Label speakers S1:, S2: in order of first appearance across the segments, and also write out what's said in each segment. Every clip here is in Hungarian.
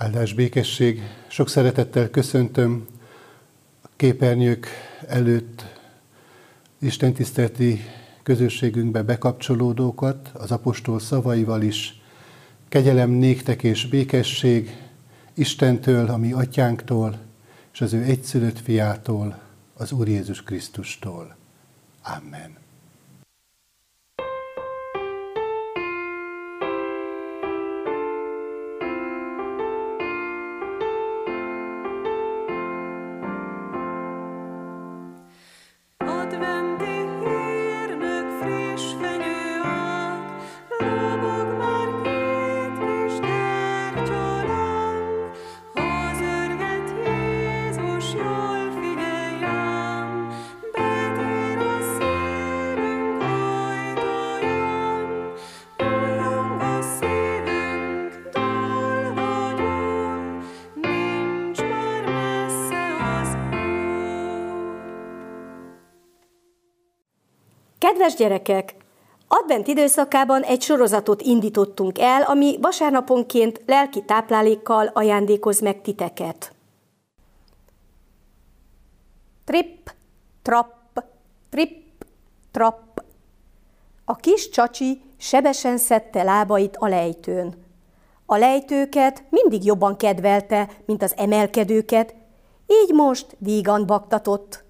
S1: Áldás békesség, sok szeretettel köszöntöm a képernyők előtt Isten tisztelti közösségünkbe bekapcsolódókat, az apostol szavaival is. Kegyelem néktek és békesség Istentől, a mi atyánktól, és az ő egyszülött fiától, az Úr Jézus Krisztustól. Amen.
S2: Kedves gyerekek! Advent időszakában egy sorozatot indítottunk el, ami vasárnaponként lelki táplálékkal ajándékoz meg titeket. Trip, trap, trip, trap. A kis csacsi sebesen szedte lábait a lejtőn. A lejtőket mindig jobban kedvelte, mint az emelkedőket, így most vígan baktatott.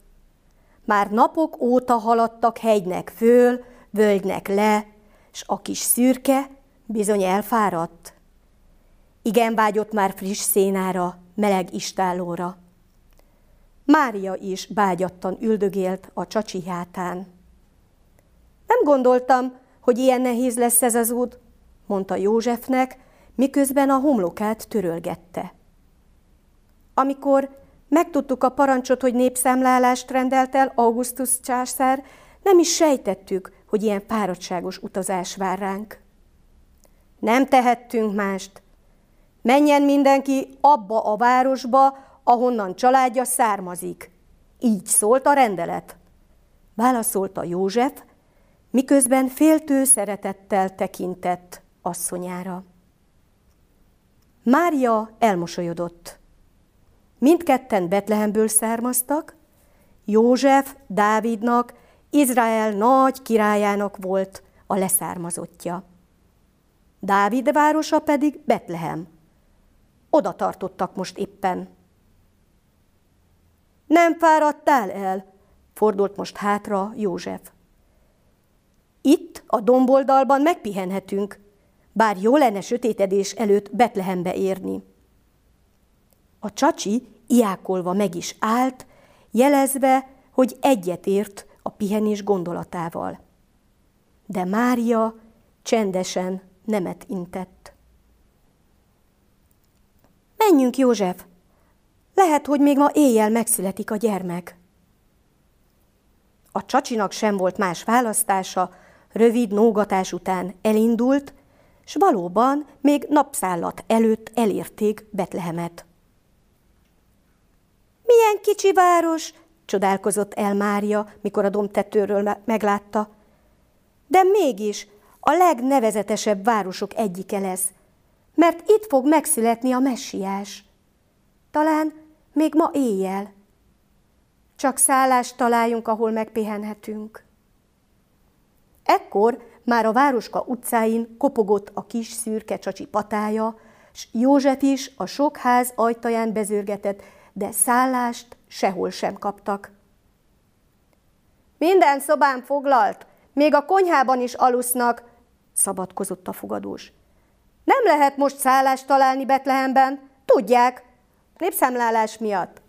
S2: Már napok óta haladtak hegynek föl, völgynek le, s a kis szürke bizony elfáradt. Igen vágyott már friss szénára, meleg istállóra. Mária is bágyattan üldögélt a csacsi hátán. Nem gondoltam, hogy ilyen nehéz lesz ez az út, mondta Józsefnek, miközben a homlokát törölgette. Amikor Megtudtuk a parancsot, hogy népszámlálást rendelt el Augustus császár, nem is sejtettük, hogy ilyen fáradtságos utazás vár ránk. Nem tehettünk mást. Menjen mindenki abba a városba, ahonnan családja származik. Így szólt a rendelet. Válaszolta József, miközben féltő szeretettel tekintett asszonyára. Mária elmosolyodott. Mindketten Betlehemből származtak, József Dávidnak, Izrael nagy királyának volt a leszármazottja. Dávid városa pedig Betlehem. Oda tartottak most éppen. Nem fáradtál el? Fordult most hátra József. Itt, a domboldalban megpihenhetünk, bár jó lenne sötétedés előtt Betlehembe érni. A csacsi iákolva meg is állt, jelezve, hogy egyetért a pihenés gondolatával. De Mária csendesen nemet intett. Menjünk, József! Lehet, hogy még ma éjjel megszületik a gyermek. A csacsinak sem volt más választása, rövid nógatás után elindult, s valóban még napszállat előtt elérték Betlehemet. Milyen kicsi város, csodálkozott el Mária, mikor a domtetőről meglátta. De mégis a legnevezetesebb városok egyike lesz, mert itt fog megszületni a messiás. Talán még ma éjjel. Csak szállást találjunk, ahol megpihenhetünk. Ekkor már a városka utcáin kopogott a kis szürke csacsi patája, s József is a sok ház ajtaján bezörgetett, de szállást sehol sem kaptak. Minden szobán foglalt, még a konyhában is alusznak, szabadkozott a fogadós. Nem lehet most szállást találni Betlehemben, tudják, népszámlálás miatt.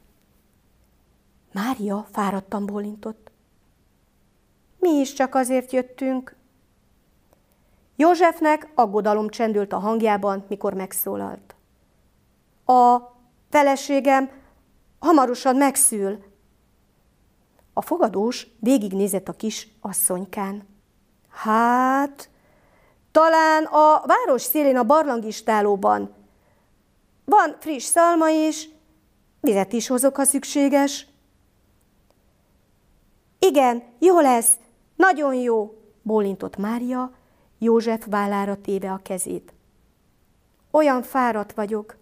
S2: Mária fáradtan bólintott. Mi is csak azért jöttünk. Józsefnek aggodalom csendült a hangjában, mikor megszólalt. A feleségem hamarosan megszül. A fogadós végignézett a kis asszonykán. Hát, talán a város szélén a barlangistálóban. Van friss szalma is, vizet is hozok, ha szükséges. Igen, jó lesz, nagyon jó, bólintott Mária, József vállára téve a kezét. Olyan fáradt vagyok,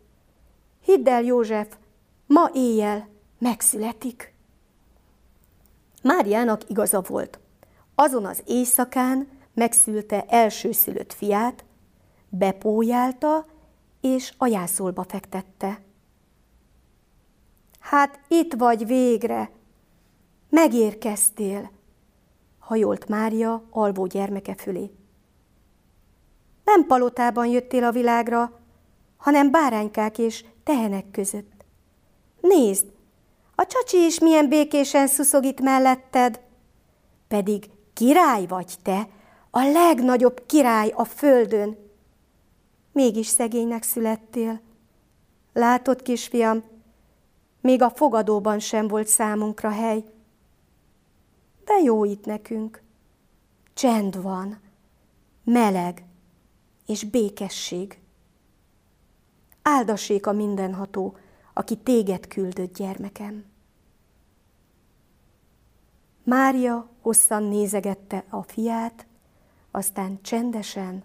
S2: Hidd el, József, ma éjjel megszületik. Máriának igaza volt. Azon az éjszakán megszülte elsőszülött fiát, bepójálta és a jászolba fektette. Hát itt vagy végre, megérkeztél, hajolt Mária alvó gyermeke fölé. Nem palotában jöttél a világra, hanem báránykák és tehenek között. Nézd, a csacsi is milyen békésen szuszog itt melletted, pedig király vagy te, a legnagyobb király a földön. Mégis szegénynek születtél. Látod, kisfiam, még a fogadóban sem volt számunkra hely. De jó itt nekünk. Csend van, meleg és békesség. Áldassék a mindenható, aki téged küldött gyermekem. Mária hosszan nézegette a fiát, aztán csendesen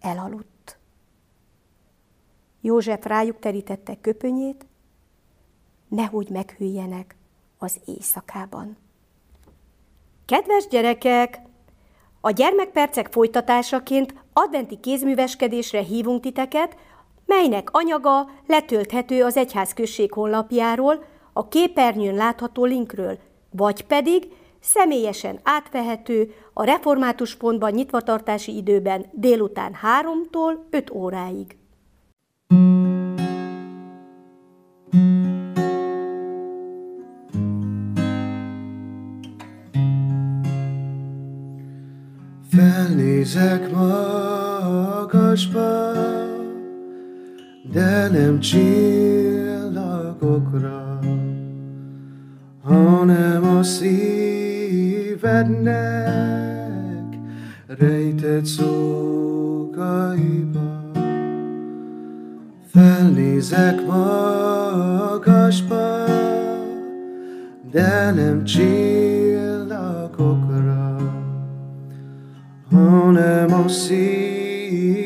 S2: elaludt. József rájuk terítette köpönyét, nehogy meghűljenek az éjszakában. Kedves gyerekek! A gyermekpercek folytatásaként adventi kézműveskedésre hívunk titeket, melynek anyaga letölthető az egyházközség honlapjáról, a képernyőn látható linkről, vagy pedig személyesen átvehető a református pontban nyitvatartási időben délután 3-tól 5 óráig.
S3: Felnézek magasba, de nem csillagokra, hanem a szívednek rejtett szókaiba. Felnézek magasba, de nem csillagokra, hanem a szívednek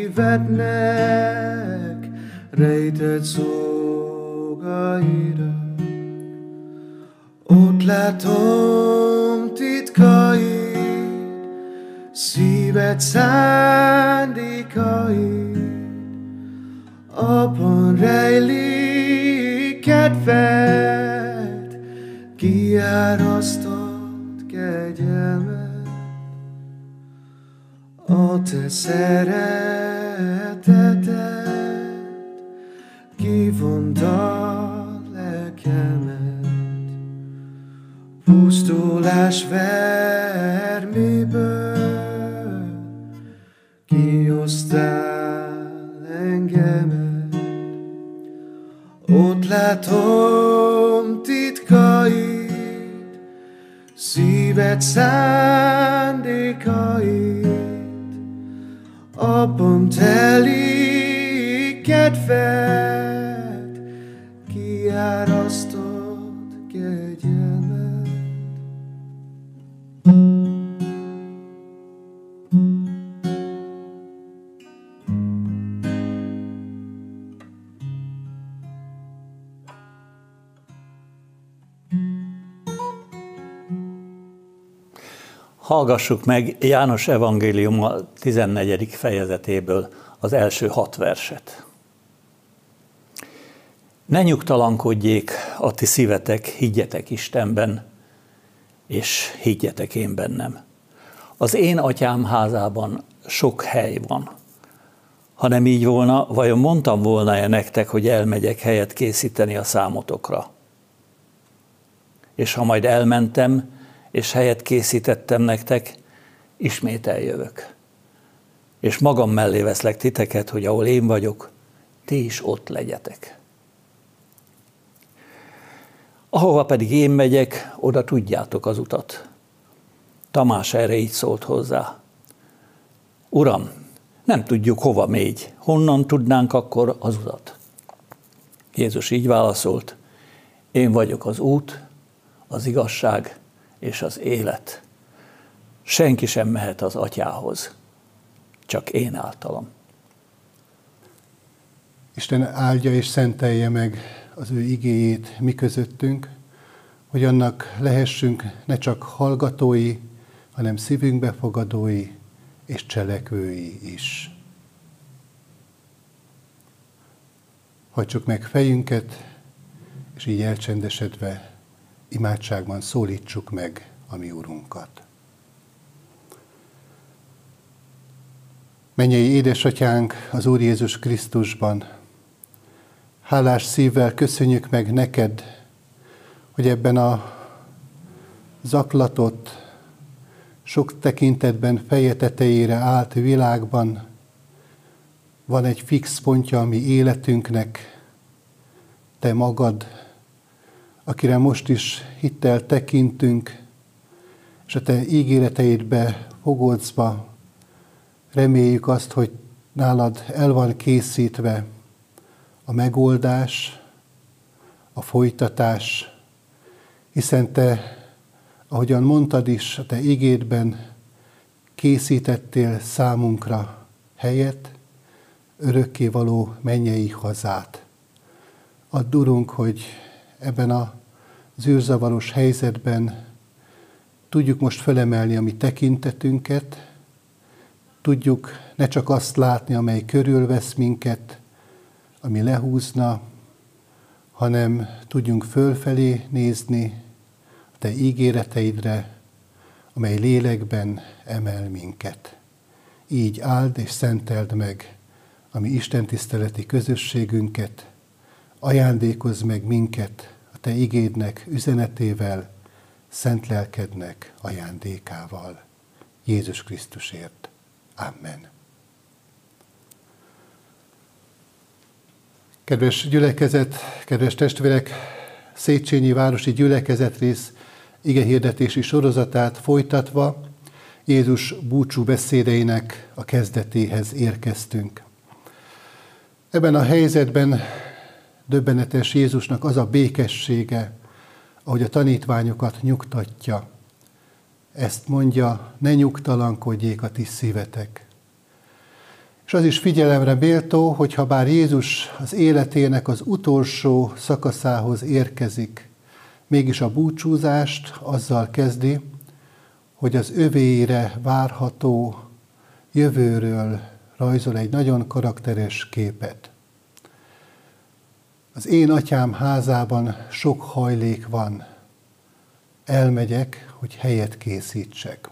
S3: rejtett szolgaira. Ott látom titkait, szíved szándékait, abban rejlik kedved, kiárasztott kegyelmet. A te szereteted kivonta lelkemet, pusztulás verméből kihoztál engemet. Ott látom titkait, szíved szándékait, abban telik kedved, kiárasztott kegyelmet.
S4: Hallgassuk meg János evangélium a 14. fejezetéből az első hat verset. Ne nyugtalankodjék a ti szívetek, higgyetek Istenben, és higgyetek én bennem. Az én atyám házában sok hely van. Ha nem így volna, vajon mondtam volna-e nektek, hogy elmegyek helyet készíteni a számotokra? És ha majd elmentem, és helyet készítettem nektek, ismét eljövök. És magam mellé veszlek titeket, hogy ahol én vagyok, ti is ott legyetek. Ahova pedig én megyek, oda tudjátok az utat. Tamás erre így szólt hozzá. Uram, nem tudjuk, hova mégy, honnan tudnánk akkor az utat? Jézus így válaszolt, én vagyok az út, az igazság és az élet. Senki sem mehet az atyához, csak én általam.
S1: Isten áldja és szentelje meg az ő igéjét mi közöttünk, hogy annak lehessünk ne csak hallgatói, hanem szívünkbe fogadói és cselekvői is. Hagyjuk meg fejünket, és így elcsendesedve imádságban szólítsuk meg a mi Urunkat. Mennyei édesatyánk az Úr Jézus Krisztusban, hálás szívvel köszönjük meg neked, hogy ebben a zaklatott, sok tekintetben feje tetejére állt világban van egy fix pontja a mi életünknek, te magad, akire most is hittel tekintünk, és a te ígéreteidbe fogodszva reméljük azt, hogy nálad el van készítve a megoldás, a folytatás, hiszen te, ahogyan mondtad is, a te igédben készítettél számunkra helyet, örökké való mennyei hazát. Add, Urunk, hogy ebben a zűrzavaros helyzetben tudjuk most felemelni a mi tekintetünket, tudjuk ne csak azt látni, amely körülvesz minket, ami lehúzna, hanem tudjunk fölfelé nézni a Te ígéreteidre, amely lélekben emel minket. Így áld és szenteld meg a mi Isten tiszteleti közösségünket, ajándékozz meg minket a Te igédnek üzenetével, szent lelkednek ajándékával. Jézus Krisztusért. Amen. Kedves gyülekezet, kedves testvérek, Széchenyi Városi Gyülekezet rész ige hirdetési sorozatát folytatva Jézus búcsú beszédeinek a kezdetéhez érkeztünk. Ebben a helyzetben döbbenetes Jézusnak az a békessége, ahogy a tanítványokat nyugtatja. Ezt mondja, ne nyugtalankodjék a ti szívetek. És az is figyelemre méltó, hogy ha bár Jézus az életének az utolsó szakaszához érkezik, mégis a búcsúzást azzal kezdi, hogy az övéire várható jövőről rajzol egy nagyon karakteres képet. Az én atyám házában sok hajlék van. Elmegyek, hogy helyet készítsek.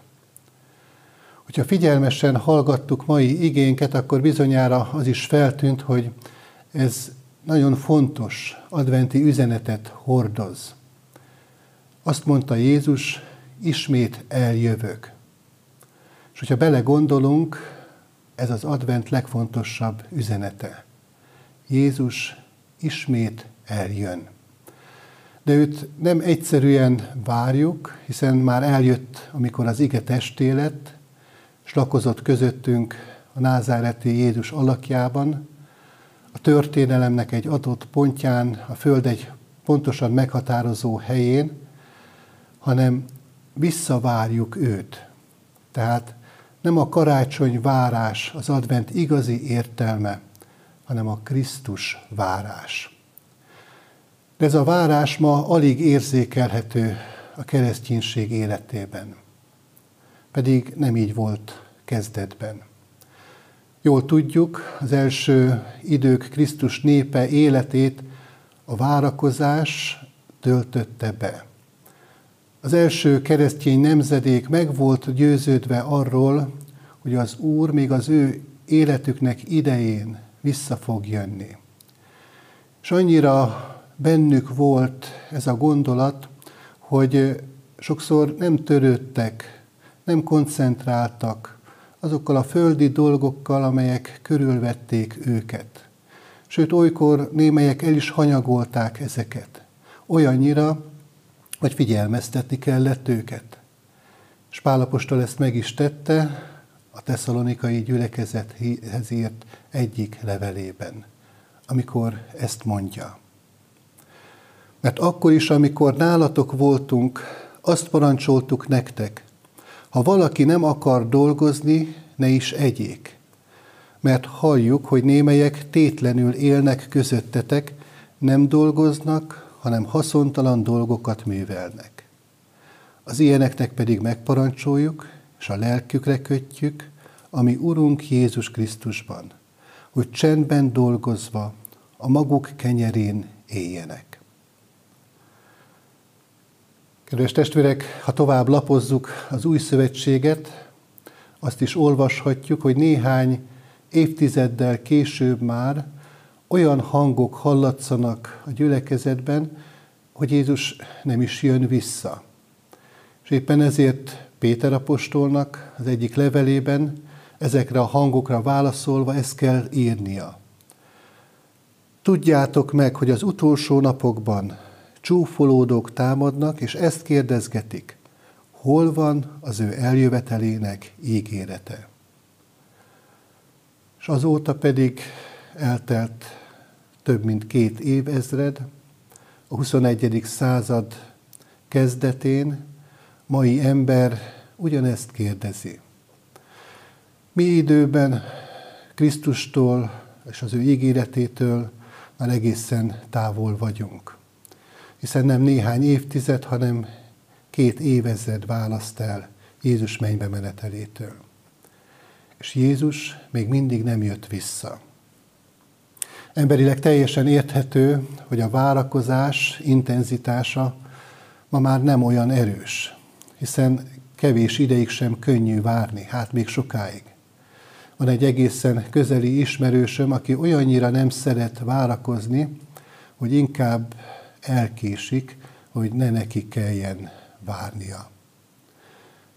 S1: Hogyha figyelmesen hallgattuk mai igénket, akkor bizonyára az is feltűnt, hogy ez nagyon fontos adventi üzenetet hordoz. Azt mondta Jézus, ismét eljövök. És hogyha belegondolunk, ez az advent legfontosabb üzenete. Jézus ismét eljön. De őt nem egyszerűen várjuk, hiszen már eljött, amikor az ige testé lett, és lakozott közöttünk a názáreti Jézus alakjában, a történelemnek egy adott pontján, a Föld egy pontosan meghatározó helyén, hanem visszavárjuk őt. Tehát nem a karácsony várás az advent igazi értelme, hanem a Krisztus várás. De ez a várás ma alig érzékelhető a kereszténység életében. Pedig nem így volt kezdetben. Jól tudjuk, az első idők Krisztus népe életét a várakozás töltötte be. Az első keresztény nemzedék meg volt győződve arról, hogy az Úr még az ő életüknek idején vissza fog jönni. És annyira bennük volt ez a gondolat, hogy sokszor nem törődtek, nem koncentráltak azokkal a földi dolgokkal, amelyek körülvették őket. Sőt, olykor némelyek el is hanyagolták ezeket. Olyannyira, hogy figyelmeztetni kellett őket. És ezt meg is tette a tesszalonikai gyülekezethez írt egyik levelében, amikor ezt mondja. Mert akkor is, amikor nálatok voltunk, azt parancsoltuk nektek, ha valaki nem akar dolgozni, ne is egyék. mert halljuk, hogy némelyek tétlenül élnek közöttetek, nem dolgoznak, hanem haszontalan dolgokat művelnek. Az ilyeneknek pedig megparancsoljuk, és a lelkükre kötjük, ami Urunk Jézus Krisztusban, hogy csendben dolgozva a maguk kenyerén éljenek. Kedves testvérek, ha tovább lapozzuk az új szövetséget, azt is olvashatjuk, hogy néhány évtizeddel később már olyan hangok hallatszanak a gyülekezetben, hogy Jézus nem is jön vissza. És éppen ezért Péter apostolnak az egyik levelében ezekre a hangokra válaszolva ezt kell írnia. Tudjátok meg, hogy az utolsó napokban csúfolódók támadnak, és ezt kérdezgetik, hol van az ő eljövetelének ígérete. És azóta pedig eltelt több mint két évezred, a 21. század kezdetén mai ember ugyanezt kérdezi. Mi időben Krisztustól és az ő ígéretétől már egészen távol vagyunk. Hiszen nem néhány évtized, hanem két évezred választ el Jézus mennybe menetelétől. És Jézus még mindig nem jött vissza. Emberileg teljesen érthető, hogy a várakozás intenzitása ma már nem olyan erős, hiszen kevés ideig sem könnyű várni, hát még sokáig. Van egy egészen közeli ismerősöm, aki olyannyira nem szeret várakozni, hogy inkább elkésik, hogy ne neki kelljen várnia.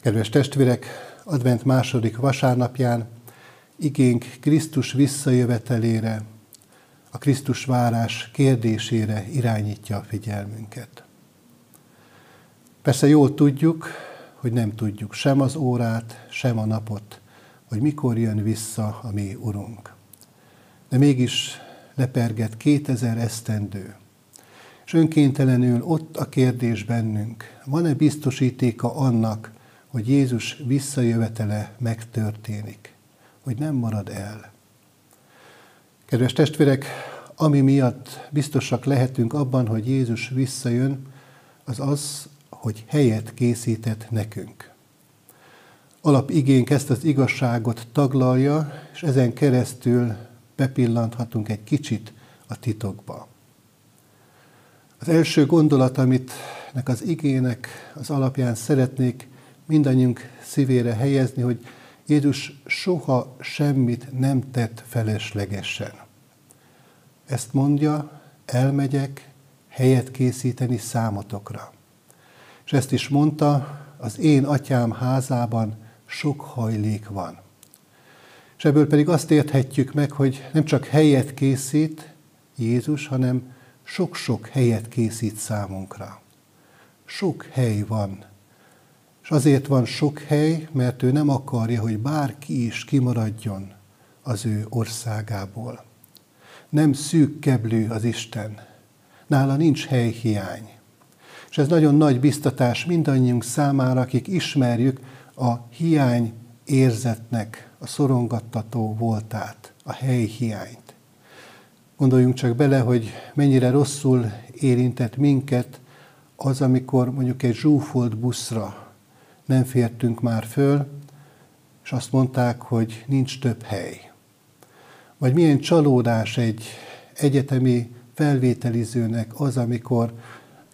S1: Kedves testvérek, advent második vasárnapján igénk Krisztus visszajövetelére, a Krisztus várás kérdésére irányítja a figyelmünket. Persze jól tudjuk, hogy nem tudjuk sem az órát, sem a napot, hogy mikor jön vissza a mi Urunk. De mégis leperget 2000 esztendő, és önkéntelenül ott a kérdés bennünk, van-e biztosítéka annak, hogy Jézus visszajövetele megtörténik, hogy nem marad el. Kedves testvérek, ami miatt biztosak lehetünk abban, hogy Jézus visszajön, az az, hogy helyet készített nekünk. Alapigénk ezt az igazságot taglalja, és ezen keresztül bepillanthatunk egy kicsit a titokba. Az első gondolat, amit nek az igének az alapján szeretnék mindannyiunk szívére helyezni, hogy Jézus soha semmit nem tett feleslegesen. Ezt mondja, elmegyek helyet készíteni számotokra. És ezt is mondta, az én atyám házában sok hajlék van. És ebből pedig azt érthetjük meg, hogy nem csak helyet készít Jézus, hanem sok-sok helyet készít számunkra. Sok hely van. És azért van sok hely, mert ő nem akarja, hogy bárki is kimaradjon az ő országából. Nem szűk keblő az Isten. Nála nincs helyhiány. És ez nagyon nagy biztatás mindannyiunk számára, akik ismerjük a hiány érzetnek a szorongattató voltát, a helyhiányt. Gondoljunk csak bele, hogy mennyire rosszul érintett minket az, amikor mondjuk egy zsúfolt buszra nem fértünk már föl, és azt mondták, hogy nincs több hely. Vagy milyen csalódás egy egyetemi felvételizőnek az, amikor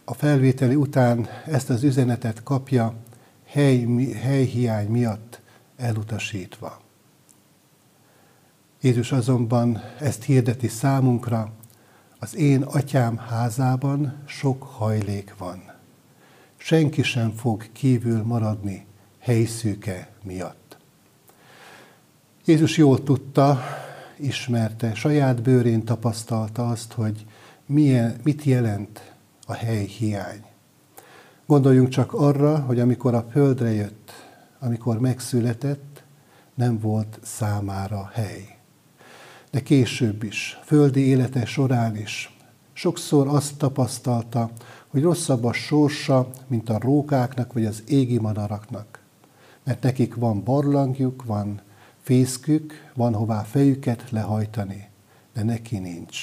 S1: a felvételi után ezt az üzenetet kapja hely, helyhiány miatt elutasítva. Jézus azonban ezt hirdeti számunkra, az én atyám házában sok hajlék van. Senki sem fog kívül maradni helyszűke miatt. Jézus jól tudta, ismerte, saját bőrén tapasztalta azt, hogy milyen, mit jelent a hely hiány. Gondoljunk csak arra, hogy amikor a földre jött, amikor megszületett, nem volt számára hely de később is, földi élete során is. Sokszor azt tapasztalta, hogy rosszabb a sorsa, mint a rókáknak vagy az égi madaraknak. Mert nekik van barlangjuk, van fészkük, van hová fejüket lehajtani, de neki nincs.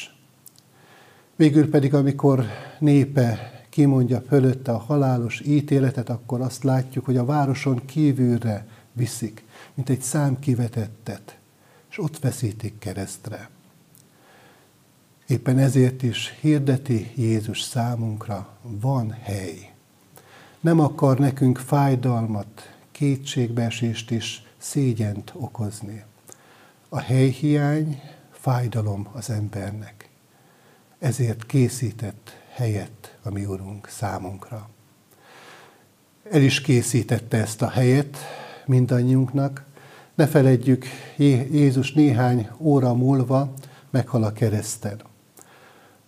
S1: Végül pedig, amikor népe kimondja fölötte a halálos ítéletet, akkor azt látjuk, hogy a városon kívülre viszik, mint egy szám kivetettet, és ott veszítik keresztre. Éppen ezért is hirdeti Jézus számunkra, van hely. Nem akar nekünk fájdalmat, kétségbeesést és szégyent okozni. A helyhiány fájdalom az embernek. Ezért készített helyet a mi Urunk számunkra. El is készítette ezt a helyet mindannyiunknak. Ne feledjük, Jézus néhány óra múlva meghal a kereszten.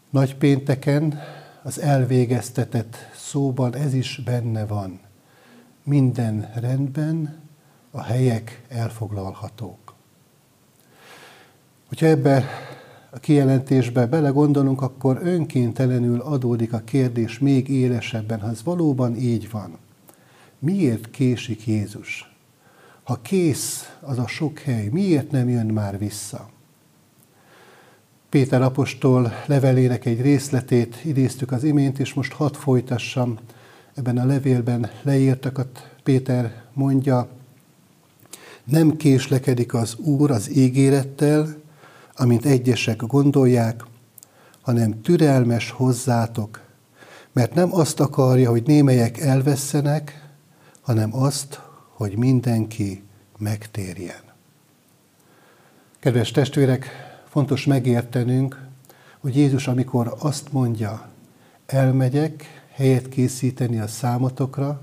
S1: Nagy pénteken az elvégeztetett szóban ez is benne van. Minden rendben, a helyek elfoglalhatók. Hogyha ebbe a kijelentésbe belegondolunk, akkor önkéntelenül adódik a kérdés még élesebben, ha ez valóban így van. Miért késik Jézus? Ha kész az a sok hely, miért nem jön már vissza? Péter apostol levelének egy részletét idéztük az imént, és most hadd folytassam ebben a levélben leírtakat. Péter mondja, nem késlekedik az Úr az ígérettel, amint egyesek gondolják, hanem türelmes hozzátok, mert nem azt akarja, hogy némelyek elvesszenek, hanem azt, hogy mindenki megtérjen. Kedves testvérek, fontos megértenünk, hogy Jézus, amikor azt mondja, elmegyek helyet készíteni a számotokra,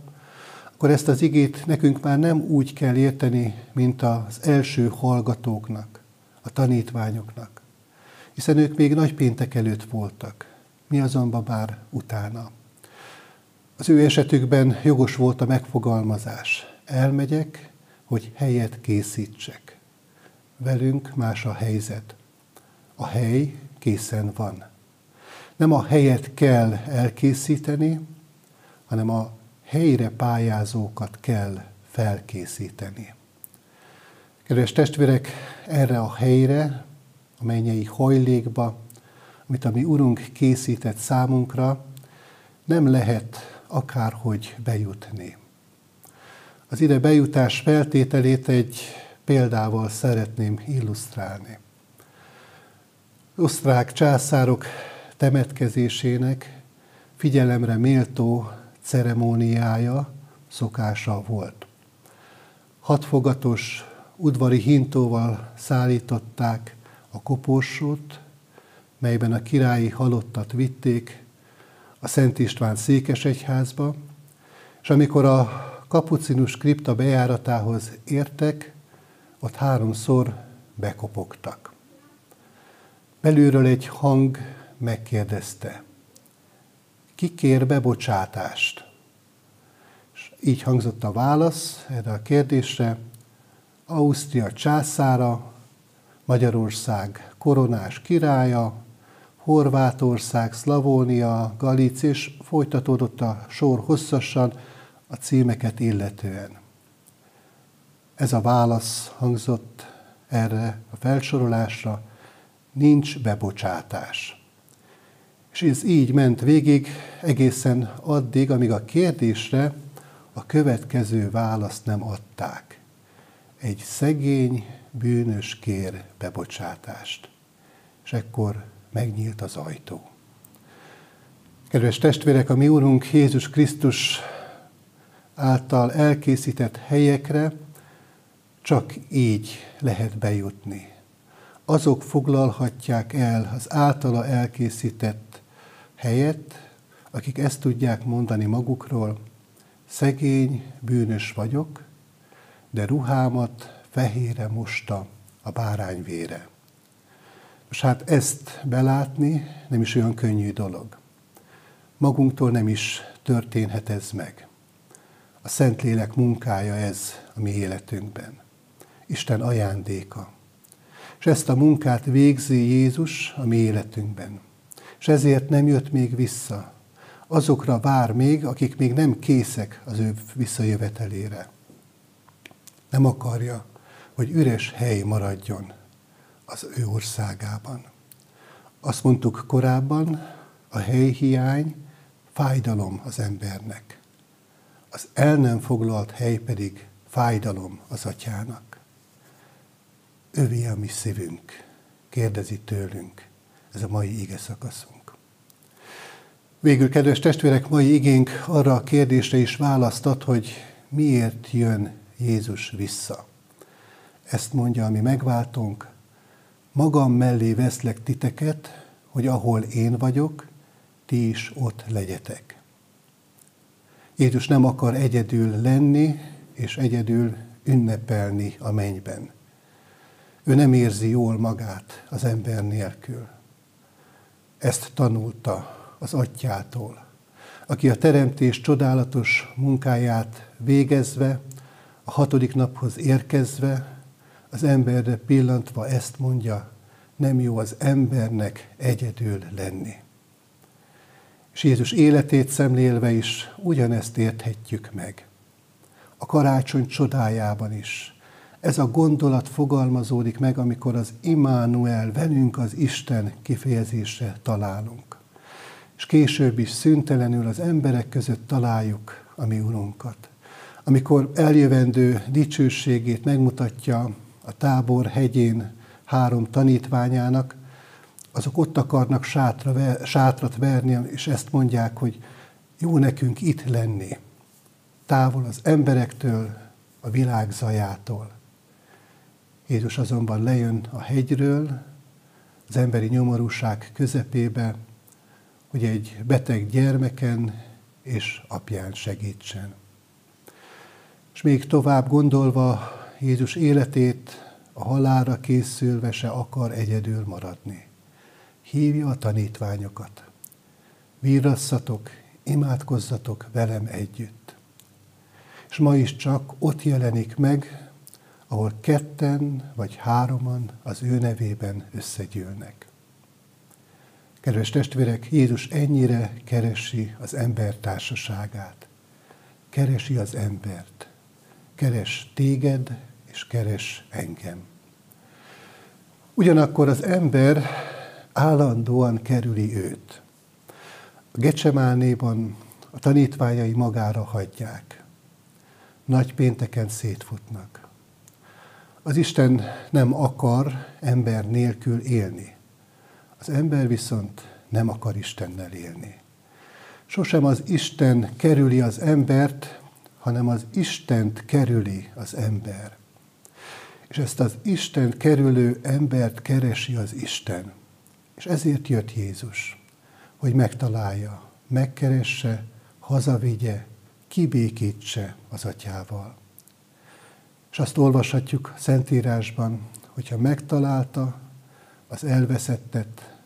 S1: akkor ezt az igét nekünk már nem úgy kell érteni, mint az első hallgatóknak, a tanítványoknak. Hiszen ők még nagy péntek előtt voltak, mi azonban már utána. Az ő esetükben jogos volt a megfogalmazás. Elmegyek, hogy helyet készítsek. Velünk más a helyzet a hely készen van. Nem a helyet kell elkészíteni, hanem a helyre pályázókat kell felkészíteni. Kedves testvérek, erre a helyre, a mennyei hajlékba, amit a mi Urunk készített számunkra, nem lehet akárhogy bejutni. Az ide bejutás feltételét egy példával szeretném illusztrálni osztrák császárok temetkezésének figyelemre méltó ceremóniája, szokása volt. Hatfogatos udvari hintóval szállították a koporsót, melyben a királyi halottat vitték a Szent István székesegyházba, és amikor a kapucinus kripta bejáratához értek, ott háromszor bekopogtak. Belülről egy hang megkérdezte, ki kér bebocsátást? És így hangzott a válasz erre a kérdésre, Ausztria császára, Magyarország koronás királya, Horvátország, Szlavónia, Galic, és folytatódott a sor hosszasan a címeket illetően. Ez a válasz hangzott erre a felsorolásra, nincs bebocsátás. És ez így ment végig egészen addig, amíg a kérdésre a következő választ nem adták. Egy szegény, bűnös kér bebocsátást. És ekkor megnyílt az ajtó. Kedves testvérek, a mi Úrunk Jézus Krisztus által elkészített helyekre csak így lehet bejutni azok foglalhatják el az általa elkészített helyet, akik ezt tudják mondani magukról, szegény, bűnös vagyok, de ruhámat fehére mosta a bárányvére. Most hát ezt belátni nem is olyan könnyű dolog. Magunktól nem is történhet ez meg. A Szentlélek munkája ez a mi életünkben. Isten ajándéka. És ezt a munkát végzi Jézus a mi életünkben. És ezért nem jött még vissza. Azokra vár még, akik még nem készek az ő visszajövetelére. Nem akarja, hogy üres hely maradjon az ő országában. Azt mondtuk korábban, a helyhiány fájdalom az embernek. Az el nem foglalt hely pedig fájdalom az atyának. Övé a mi szívünk, kérdezi tőlünk ez a mai ige szakaszunk. Végül, kedves testvérek, mai igénk arra a kérdésre is választat, hogy miért jön Jézus vissza. Ezt mondja a mi megváltónk, magam mellé veszlek titeket, hogy ahol én vagyok, ti is ott legyetek. Jézus nem akar egyedül lenni, és egyedül ünnepelni a mennyben. Ő nem érzi jól magát az ember nélkül. Ezt tanulta az atyától, aki a teremtés csodálatos munkáját végezve, a hatodik naphoz érkezve, az emberre pillantva ezt mondja, nem jó az embernek egyedül lenni. És Jézus életét szemlélve is ugyanezt érthetjük meg. A karácsony csodájában is. Ez a gondolat fogalmazódik meg, amikor az Immanuel, velünk az Isten kifejezésre találunk. És később is szüntelenül az emberek között találjuk a mi Urunkat. Amikor eljövendő dicsőségét megmutatja a tábor hegyén három tanítványának, azok ott akarnak sátra, sátrat verni, és ezt mondják, hogy jó nekünk itt lenni, távol az emberektől, a világ zajától. Jézus azonban lejön a hegyről, az emberi nyomorúság közepébe, hogy egy beteg gyermeken és apján segítsen. És még tovább gondolva Jézus életét a halára készülve se akar egyedül maradni. Hívja a tanítványokat. Vírasszatok, imádkozzatok velem együtt. És ma is csak ott jelenik meg, ahol ketten vagy hároman az ő nevében összegyűlnek. Kedves testvérek, Jézus ennyire keresi az ember társaságát. Keresi az embert. Keres téged, és keres engem. Ugyanakkor az ember állandóan kerüli őt. A Gecsemánéban a tanítványai magára hagyják. Nagy pénteken szétfutnak. Az Isten nem akar ember nélkül élni. Az ember viszont nem akar Istennel élni. Sosem az Isten kerüli az embert, hanem az Istent kerüli az ember. És ezt az Isten kerülő embert keresi az Isten. És ezért jött Jézus, hogy megtalálja, megkeresse, hazavigye, kibékítse az atyával. És azt olvashatjuk Szentírásban, hogyha megtalálta az elveszettet,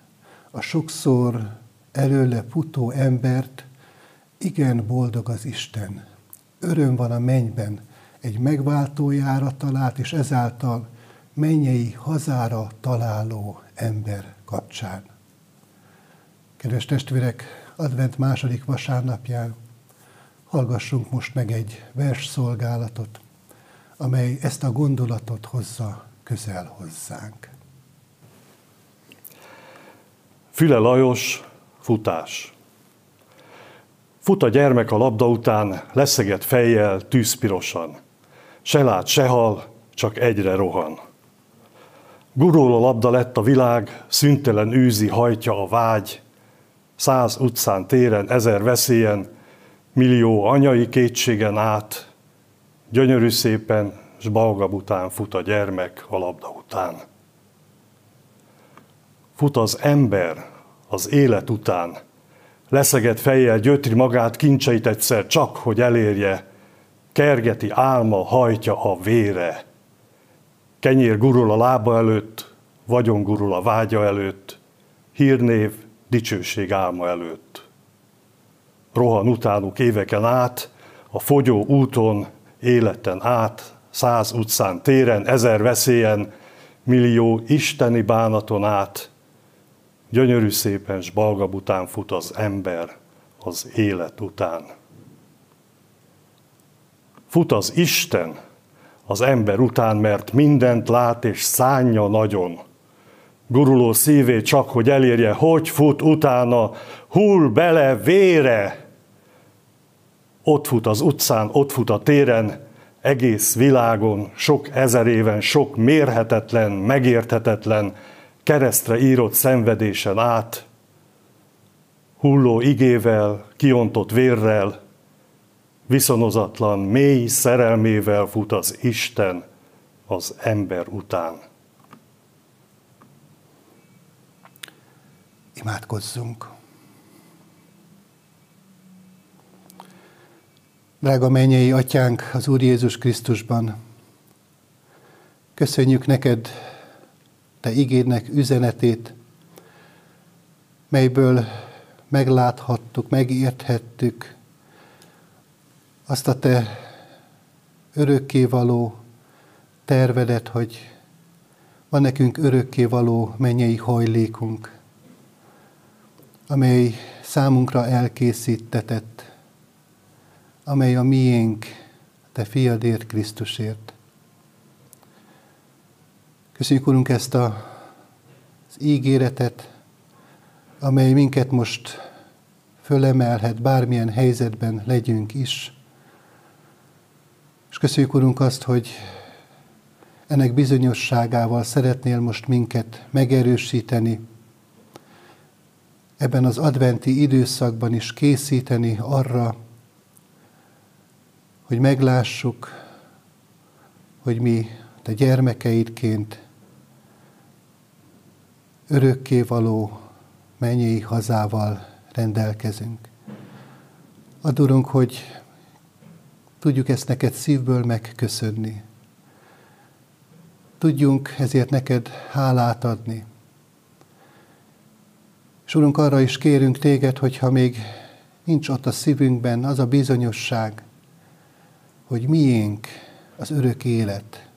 S1: a sokszor előle futó embert, igen boldog az Isten. Öröm van a mennyben, egy megváltójára talált, és ezáltal mennyei hazára találó ember kapcsán. Kedves testvérek, advent második vasárnapján hallgassunk most meg egy versszolgálatot, amely ezt a gondolatot hozza közel hozzánk.
S5: Füle Lajos, futás. Fut a gyermek a labda után, leszegett fejjel, tűzpirosan. Se lát, se hal, csak egyre rohan. Gurul a labda lett a világ, szüntelen űzi, hajtja a vágy. Száz utcán, téren, ezer veszélyen, millió anyai kétségen át, gyönyörű szépen, s balgab után fut a gyermek a labda után. Fut az ember az élet után, leszegett fejjel gyötri magát kincseit egyszer csak, hogy elérje, kergeti álma hajtja a vére. Kenyér gurul a lába előtt, vagyon gurul a vágya előtt, hírnév, dicsőség álma előtt. Rohan utánuk éveken át, a fogyó úton, életen át, száz utcán, téren, ezer veszélyen, millió isteni bánaton át, gyönyörű szépen s balgab után fut az ember az élet után. Fut az Isten az ember után, mert mindent lát és szánja nagyon. Guruló szívét csak, hogy elérje, hogy fut utána, hull bele vére. Ott fut az utcán, ott fut a téren, egész világon, sok ezer éven, sok mérhetetlen, megérthetetlen, keresztre írott szenvedésen át, hulló igével, kiontott vérrel, viszonozatlan, mély szerelmével fut az Isten az ember után.
S1: Imádkozzunk! Drága mennyei atyánk az Úr Jézus Krisztusban, köszönjük neked te igédnek üzenetét, melyből megláthattuk, megérthettük azt a te örökkévaló tervedet, hogy van nekünk örökkévaló mennyei hajlékunk, amely számunkra elkészítetett, amely a miénk, te fiadért, Krisztusért. Köszönjük, Urunk, ezt a, az ígéretet, amely minket most fölemelhet, bármilyen helyzetben legyünk is. És köszönjük, Urunk, azt, hogy ennek bizonyosságával szeretnél most minket megerősíteni, ebben az adventi időszakban is készíteni arra, hogy meglássuk, hogy mi te gyermekeidként örökkévaló mennyei hazával rendelkezünk. Adorunk, hogy tudjuk ezt neked szívből megköszönni. Tudjunk ezért neked hálát adni. És Urunk, arra is kérünk téged, hogyha még nincs ott a szívünkben az a bizonyosság, hogy miénk az örök élet,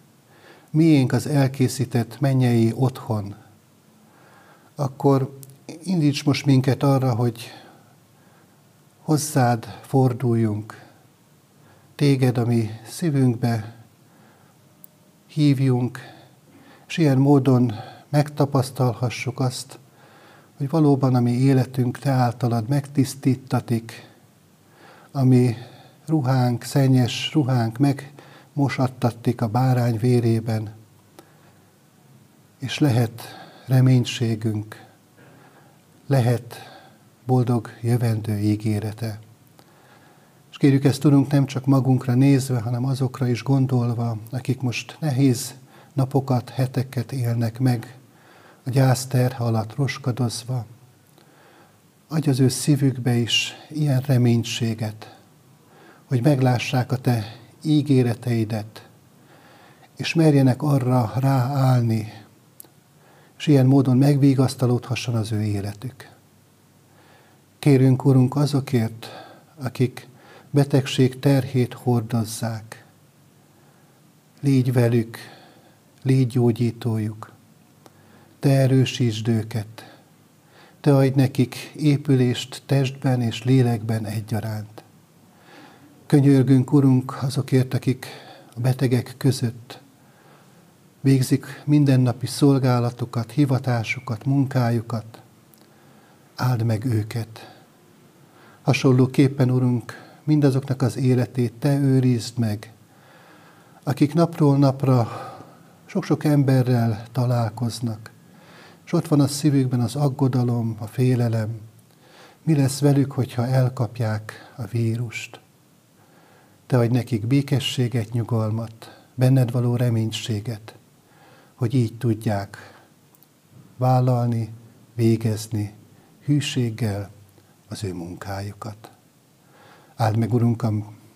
S1: miénk az elkészített mennyei otthon, akkor indíts most minket arra, hogy hozzád forduljunk, téged a mi szívünkbe hívjunk, és ilyen módon megtapasztalhassuk azt, hogy valóban a mi életünk te általad megtisztítatik, ami ruhánk, szennyes ruhánk megmosattatik a bárány vérében, és lehet reménységünk, lehet boldog jövendő ígérete. És kérjük ezt tudunk nem csak magunkra nézve, hanem azokra is gondolva, akik most nehéz napokat, heteket élnek meg, a gyász terhe alatt roskadozva. Adj az ő szívükbe is ilyen reménységet, hogy meglássák a te ígéreteidet, és merjenek arra ráállni, és ilyen módon megvigasztalódhasson az ő életük. Kérünk, Urunk, azokért, akik betegség terhét hordozzák. Légy velük, légy gyógyítójuk. Te erősítsd őket. Te adj nekik épülést testben és lélekben egyaránt. Könyörgünk, Urunk, azokért, akik a betegek között végzik mindennapi szolgálatukat, hivatásukat, munkájukat. Áld meg őket. Hasonlóképpen, Urunk, mindazoknak az életét Te őrizd meg, akik napról napra sok-sok emberrel találkoznak, és ott van a szívükben az aggodalom, a félelem. Mi lesz velük, hogyha elkapják a vírust? Te adj nekik békességet, nyugalmat, benned való reménységet, hogy így tudják vállalni, végezni hűséggel az ő munkájukat. Áld meg, Urunk, a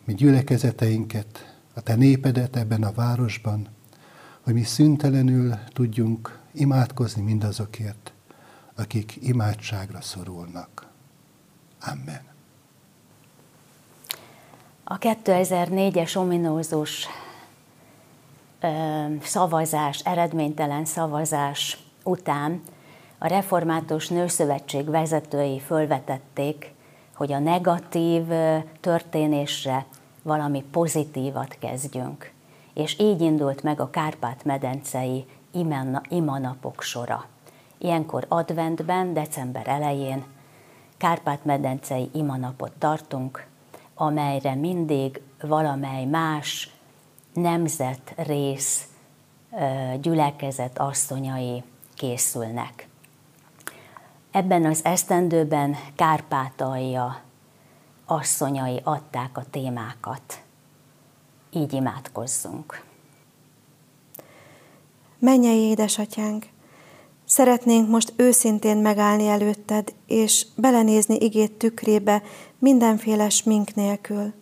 S1: mi gyülekezeteinket, a Te népedet ebben a városban, hogy mi szüntelenül tudjunk imádkozni mindazokért, akik imádságra szorulnak. Amen.
S6: A 2004-es ominózus szavazás, eredménytelen szavazás után a Református Nőszövetség vezetői fölvetették, hogy a negatív történésre valami pozitívat kezdjünk. és így indult meg a Kárpát-medencei imanapok sora. Ilyenkor adventben, december elején Kárpát-medencei imanapot tartunk, amelyre mindig valamely más nemzet, rész, gyülekezet asszonyai készülnek. Ebben az esztendőben Kárpátalja asszonyai adták a témákat. Így imádkozzunk.
S7: Mennyei édesatyánk, szeretnénk most őszintén megállni előtted, és belenézni igét tükrébe mindenféle smink nélkül.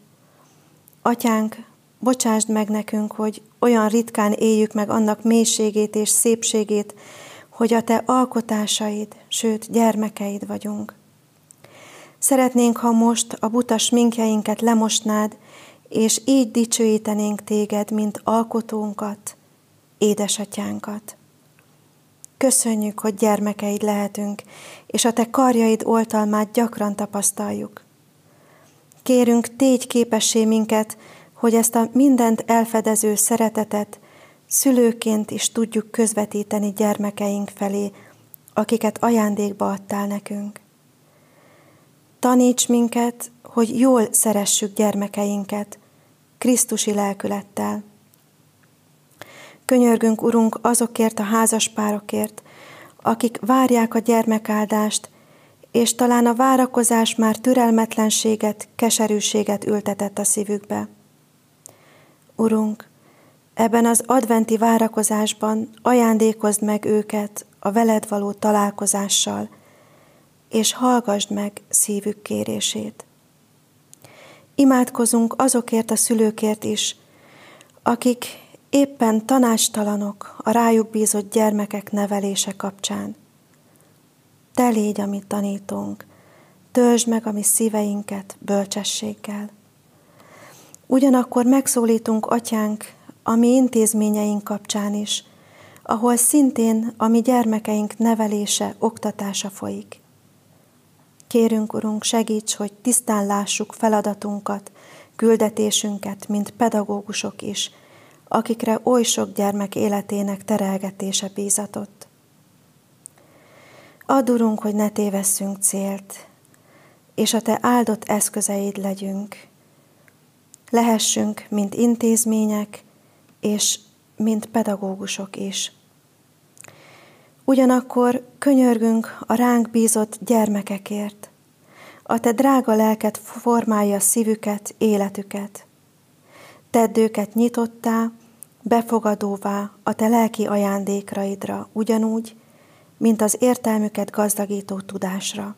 S7: Atyánk, bocsásd meg nekünk, hogy olyan ritkán éljük meg annak mélységét és szépségét, hogy a te alkotásaid, sőt gyermekeid vagyunk. Szeretnénk, ha most a buta sminkjeinket lemosnád, és így dicsőítenénk téged, mint alkotónkat, édesatyánkat. Köszönjük, hogy gyermekeid lehetünk, és a te karjaid oltalmát gyakran tapasztaljuk. Kérünk, tégy képessé minket, hogy ezt a mindent elfedező szeretetet szülőként is tudjuk közvetíteni gyermekeink felé, akiket ajándékba adtál nekünk. Taníts minket, hogy jól szeressük gyermekeinket, Krisztusi lelkülettel. Könyörgünk, Urunk, azokért a házaspárokért, akik várják a gyermekáldást, és talán a várakozás már türelmetlenséget, keserűséget ültetett a szívükbe. Urunk, ebben az adventi várakozásban ajándékozd meg őket a veled való találkozással, és hallgassd meg szívük kérését. Imádkozunk azokért a szülőkért is, akik éppen tanástalanok a rájuk bízott gyermekek nevelése kapcsán. Te légy, amit tanítunk, töltsd meg a mi szíveinket bölcsességgel. Ugyanakkor megszólítunk, atyánk, a mi intézményeink kapcsán is, ahol szintén a mi gyermekeink nevelése, oktatása folyik. Kérünk, Urunk, segíts, hogy tisztán lássuk feladatunkat, küldetésünket, mint pedagógusok is, akikre oly sok gyermek életének terelgetése bízatott. Add, Urunk, hogy ne tévesszünk célt, és a Te áldott eszközeid legyünk. Lehessünk, mint intézmények, és mint pedagógusok is. Ugyanakkor könyörgünk a ránk bízott gyermekekért. A te drága lelket formálja szívüket, életüket. Tedd őket nyitottá, befogadóvá a te lelki ajándékraidra, ugyanúgy, mint az értelmüket gazdagító tudásra.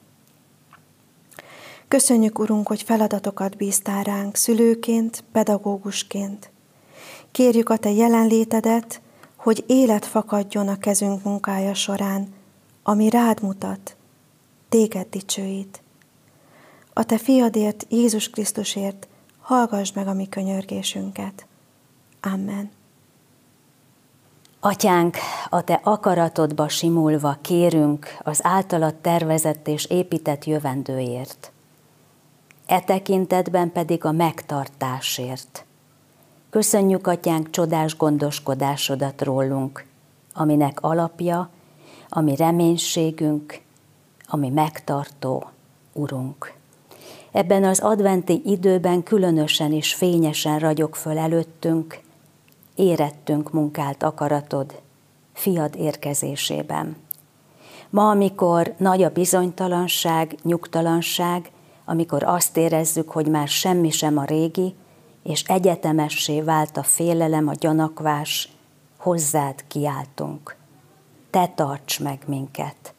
S7: Köszönjük, Urunk, hogy feladatokat bíztál ránk szülőként, pedagógusként. Kérjük a Te jelenlétedet, hogy élet fakadjon a kezünk munkája során, ami rád mutat, téged dicsőít. A te fiadért, Jézus Krisztusért hallgass meg a mi könyörgésünket. Amen.
S6: Atyánk, a te akaratodba simulva kérünk az általad tervezett és épített jövendőért. E tekintetben pedig a megtartásért – Köszönjük, Atyánk, csodás gondoskodásodat rólunk, aminek alapja, ami reménységünk, ami megtartó Urunk. Ebben az adventi időben különösen is fényesen ragyog föl előttünk, érettünk munkált akaratod, fiad érkezésében. Ma, amikor nagy a bizonytalanság, nyugtalanság, amikor azt érezzük, hogy már semmi sem a régi, és egyetemessé vált a félelem, a gyanakvás, hozzád kiáltunk. Te tarts meg minket.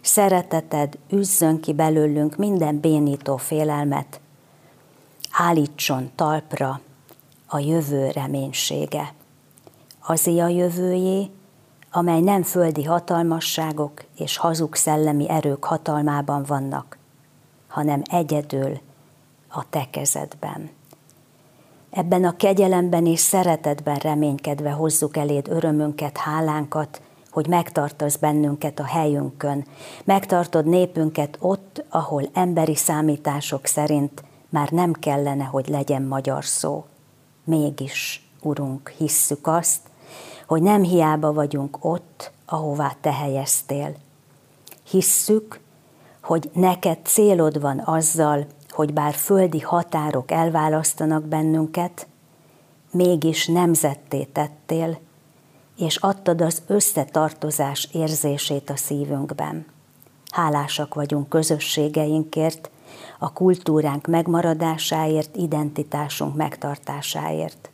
S6: Szereteted üzzön ki belőlünk minden bénító félelmet, állítson talpra a jövő reménysége. Azé a jövőjé, amely nem földi hatalmasságok és hazug szellemi erők hatalmában vannak, hanem egyedül a te kezedben. Ebben a kegyelemben és szeretetben reménykedve hozzuk eléd örömünket, hálánkat, hogy megtartasz bennünket a helyünkön, megtartod népünket ott, ahol emberi számítások szerint már nem kellene, hogy legyen magyar szó. Mégis Urunk, hisszük azt, hogy nem hiába vagyunk ott, ahová Te helyeztél. Hisszük, hogy neked célod van azzal, hogy bár földi határok elválasztanak bennünket, mégis nemzetté tettél, és adtad az összetartozás érzését a szívünkben. Hálásak vagyunk közösségeinkért, a kultúránk megmaradásáért, identitásunk megtartásáért.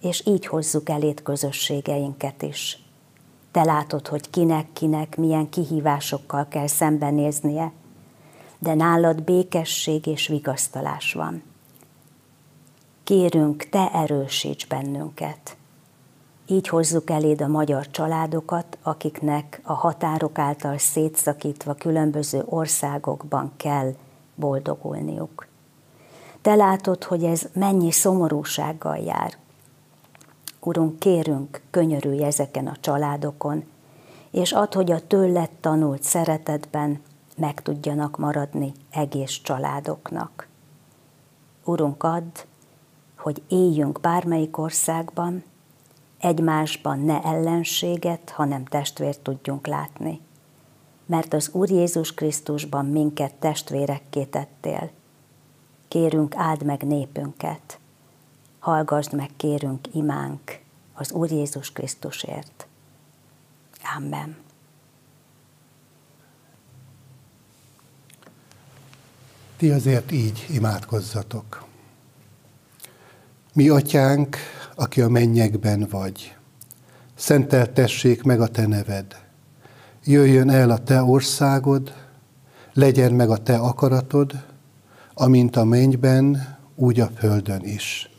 S6: És így hozzuk elét közösségeinket is. Te látod, hogy kinek-kinek milyen kihívásokkal kell szembenéznie, de nálad békesség és vigasztalás van. Kérünk, te erősíts bennünket. Így hozzuk eléd a magyar családokat, akiknek a határok által szétszakítva különböző országokban kell boldogulniuk. Te látod, hogy ez mennyi szomorúsággal jár. Urunk, kérünk, könyörülj ezeken a családokon, és add, hogy a tőled tanult szeretetben meg tudjanak maradni egész családoknak. Urunk, add, hogy éljünk bármelyik országban, egymásban ne ellenséget, hanem testvért tudjunk látni. Mert az Úr Jézus Krisztusban minket testvérekké tettél. Kérünk, áld meg népünket. Hallgasd meg, kérünk, imánk az Úr Jézus Krisztusért. Amen.
S1: Ti azért így imádkozzatok. Mi atyánk, aki a mennyekben vagy, szenteltessék meg a te neved. Jöjjön el a te országod, legyen meg a te akaratod, amint a mennyben, úgy a földön is.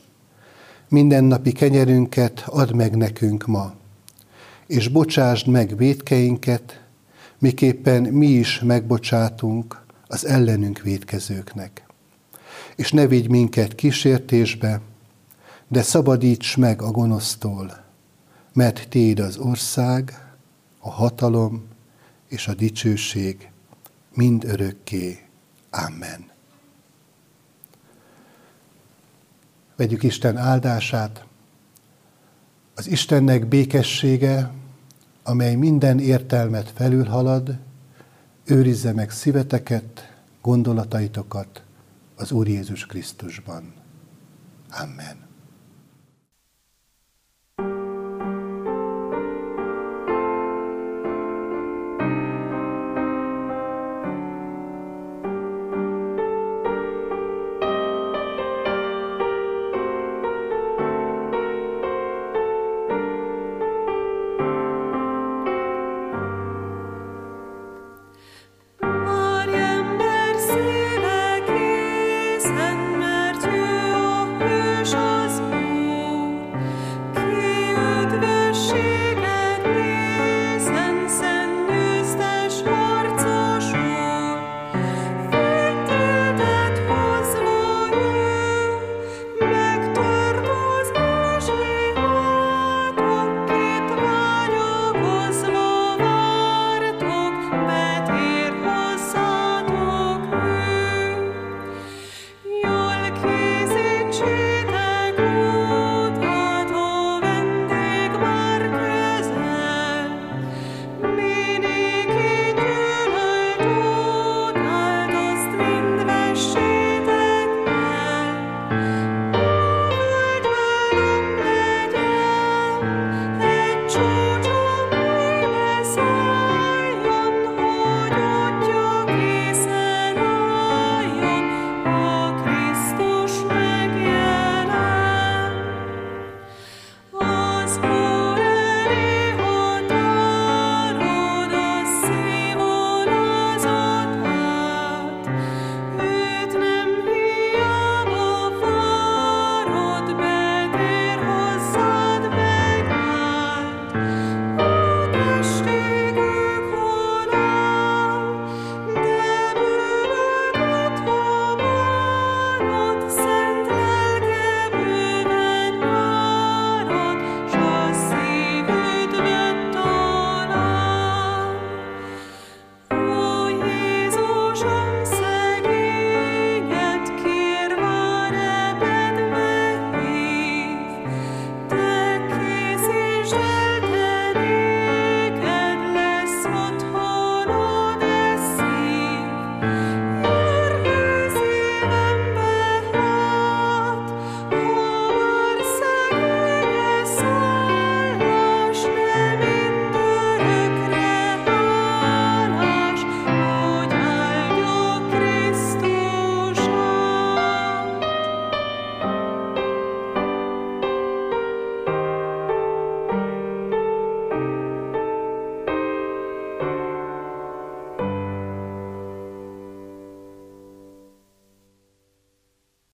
S1: Mindennapi kenyerünket add meg nekünk ma, és bocsásd meg védkeinket, miképpen mi is megbocsátunk az ellenünk védkezőknek. És ne vigy minket kísértésbe, de szabadíts meg a gonosztól, mert Téd az ország, a hatalom és a dicsőség mind örökké. Amen. Vegyük Isten áldását. Az Istennek békessége, amely minden értelmet felülhalad, őrizze meg szíveteket, gondolataitokat az Úr Jézus Krisztusban. Amen.